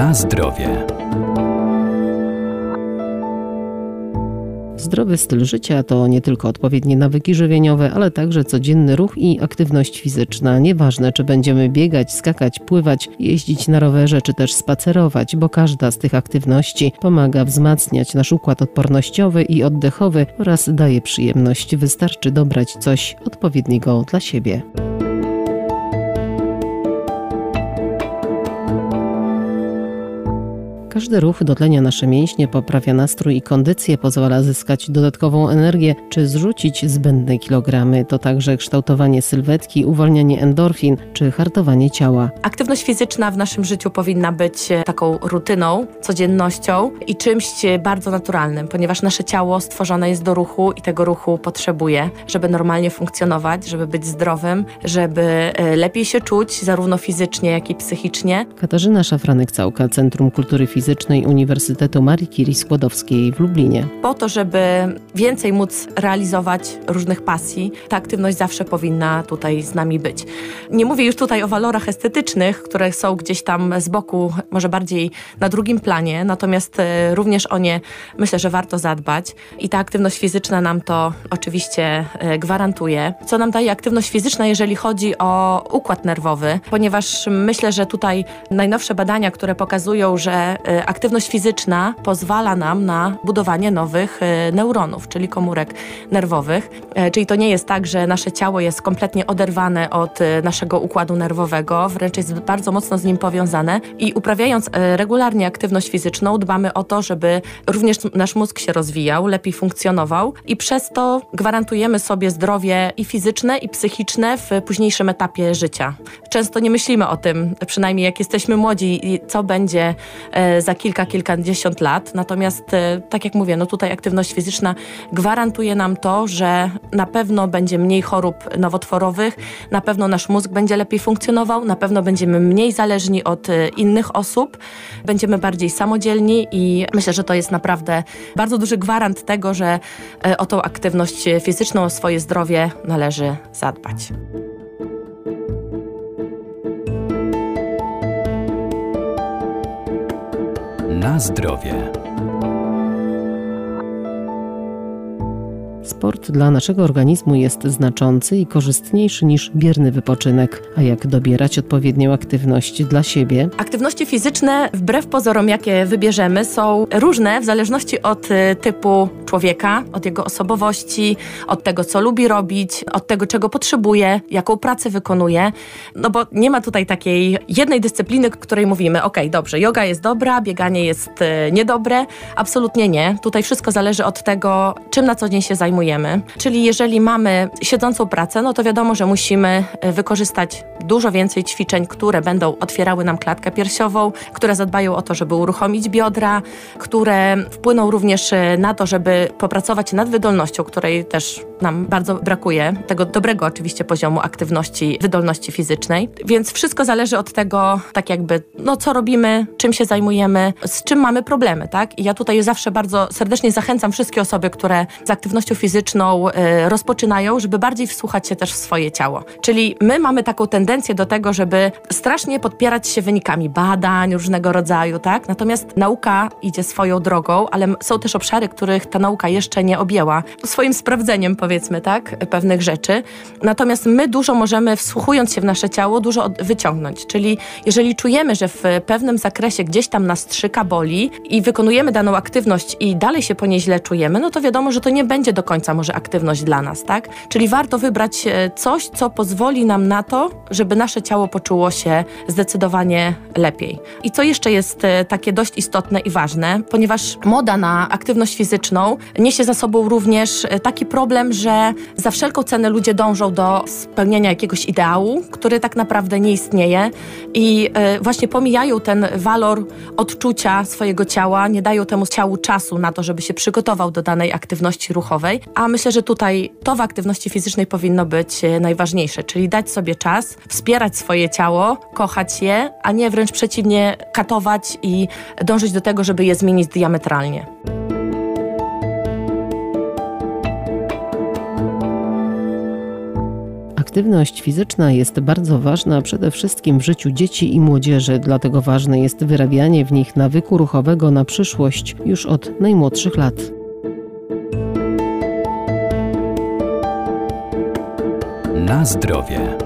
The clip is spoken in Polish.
Na zdrowie. Zdrowy styl życia to nie tylko odpowiednie nawyki żywieniowe, ale także codzienny ruch i aktywność fizyczna. Nieważne, czy będziemy biegać, skakać, pływać, jeździć na rowerze, czy też spacerować, bo każda z tych aktywności pomaga wzmacniać nasz układ odpornościowy i oddechowy oraz daje przyjemność. Wystarczy dobrać coś odpowiedniego dla siebie. Każdy ruch dotlenia nasze mięśnie, poprawia nastrój i kondycję, pozwala zyskać dodatkową energię czy zrzucić zbędne kilogramy. To także kształtowanie sylwetki, uwalnianie endorfin czy hartowanie ciała. Aktywność fizyczna w naszym życiu powinna być e, taką rutyną, codziennością i czymś e, bardzo naturalnym, ponieważ nasze ciało stworzone jest do ruchu i tego ruchu potrzebuje, żeby normalnie funkcjonować, żeby być zdrowym, żeby e, lepiej się czuć, zarówno fizycznie, jak i psychicznie. Katarzyna Szafranek-Całka, Centrum Kultury Fizycznej Fizycznej Uniwersytetu Marii Curie Skłodowskiej w Lublinie. Po to, żeby więcej móc realizować różnych pasji, ta aktywność zawsze powinna tutaj z nami być. Nie mówię już tutaj o walorach estetycznych, które są gdzieś tam z boku, może bardziej na drugim planie, natomiast e, również o nie myślę, że warto zadbać i ta aktywność fizyczna nam to oczywiście e, gwarantuje. Co nam daje aktywność fizyczna, jeżeli chodzi o układ nerwowy, ponieważ myślę, że tutaj najnowsze badania, które pokazują, że e, aktywność fizyczna pozwala nam na budowanie nowych e, neuronów, czyli komórek nerwowych. E, czyli to nie jest tak, że nasze ciało jest kompletnie oderwane od naszego układu nerwowego, wręcz jest bardzo mocno z nim powiązane i uprawiając regularnie aktywność fizyczną dbamy o to, żeby również nasz mózg się rozwijał, lepiej funkcjonował i przez to gwarantujemy sobie zdrowie i fizyczne i psychiczne w późniejszym etapie życia. Często nie myślimy o tym, przynajmniej jak jesteśmy młodzi, co będzie za kilka, kilkadziesiąt lat. Natomiast, e, tak jak mówię, no tutaj aktywność fizyczna gwarantuje nam to, że na pewno będzie mniej chorób nowotworowych, na pewno nasz mózg będzie lepiej funkcjonował, na pewno będziemy mniej zależni od e, innych osób, będziemy bardziej samodzielni i myślę, że to jest naprawdę bardzo duży gwarant tego, że e, o tą aktywność fizyczną, o swoje zdrowie należy zadbać. Na zdrowie. Sport dla naszego organizmu jest znaczący i korzystniejszy niż bierny wypoczynek. A jak dobierać odpowiednią aktywność dla siebie? Aktywności fizyczne, wbrew pozorom, jakie wybierzemy, są różne w zależności od y, typu człowieka, od jego osobowości, od tego, co lubi robić, od tego, czego potrzebuje, jaką pracę wykonuje. No bo nie ma tutaj takiej jednej dyscypliny, której mówimy, ok, dobrze, yoga jest dobra, bieganie jest y, niedobre. Absolutnie nie. Tutaj wszystko zależy od tego, czym na co dzień się zajmujemy. Czyli jeżeli mamy siedzącą pracę, no to wiadomo, że musimy y, wykorzystać dużo więcej ćwiczeń, które będą otwierały nam klatkę piersiową, które zadbają o to, żeby uruchomić biodra, które wpłyną również y, na to, żeby popracować nad wydolnością, której też nam bardzo brakuje, tego dobrego oczywiście poziomu aktywności, wydolności fizycznej. Więc wszystko zależy od tego, tak jakby, no co robimy, czym się zajmujemy, z czym mamy problemy, tak? I ja tutaj zawsze bardzo serdecznie zachęcam wszystkie osoby, które z aktywnością fizyczną y, rozpoczynają, żeby bardziej wsłuchać się też w swoje ciało. Czyli my mamy taką tendencję do tego, żeby strasznie podpierać się wynikami badań różnego rodzaju, tak? Natomiast nauka idzie swoją drogą, ale są też obszary, których ta nauka jeszcze nie objęła swoim sprawdzeniem, powiedzmy, tak, pewnych rzeczy. Natomiast my dużo możemy, wsłuchując się w nasze ciało, dużo wyciągnąć. Czyli jeżeli czujemy, że w pewnym zakresie gdzieś tam nas strzyka, boli i wykonujemy daną aktywność i dalej się po niej źle czujemy, no to wiadomo, że to nie będzie do końca może aktywność dla nas, tak? Czyli warto wybrać e, coś, co pozwoli nam na to, żeby nasze ciało poczuło się zdecydowanie lepiej. I co jeszcze jest e, takie dość istotne i ważne, ponieważ moda na aktywność fizyczną niesie za sobą również e, taki problem, że za wszelką cenę ludzie dążą do spełnienia jakiegoś ideału, który tak naprawdę nie istnieje i właśnie pomijają ten walor odczucia swojego ciała, nie dają temu ciału czasu na to, żeby się przygotował do danej aktywności ruchowej, a myślę, że tutaj to w aktywności fizycznej powinno być e, najważniejsze, czyli dać sobie czas, wspierać swoje ciało, kochać je, a nie wręcz przeciwnie katować i dążyć do tego, żeby je zmienić diametralnie. Aktywność fizyczna jest bardzo ważna przede wszystkim w życiu dzieci i młodzieży, dlatego ważne jest wyrabianie w nich nawyku ruchowego na przyszłość już od najmłodszych lat. Na zdrowie.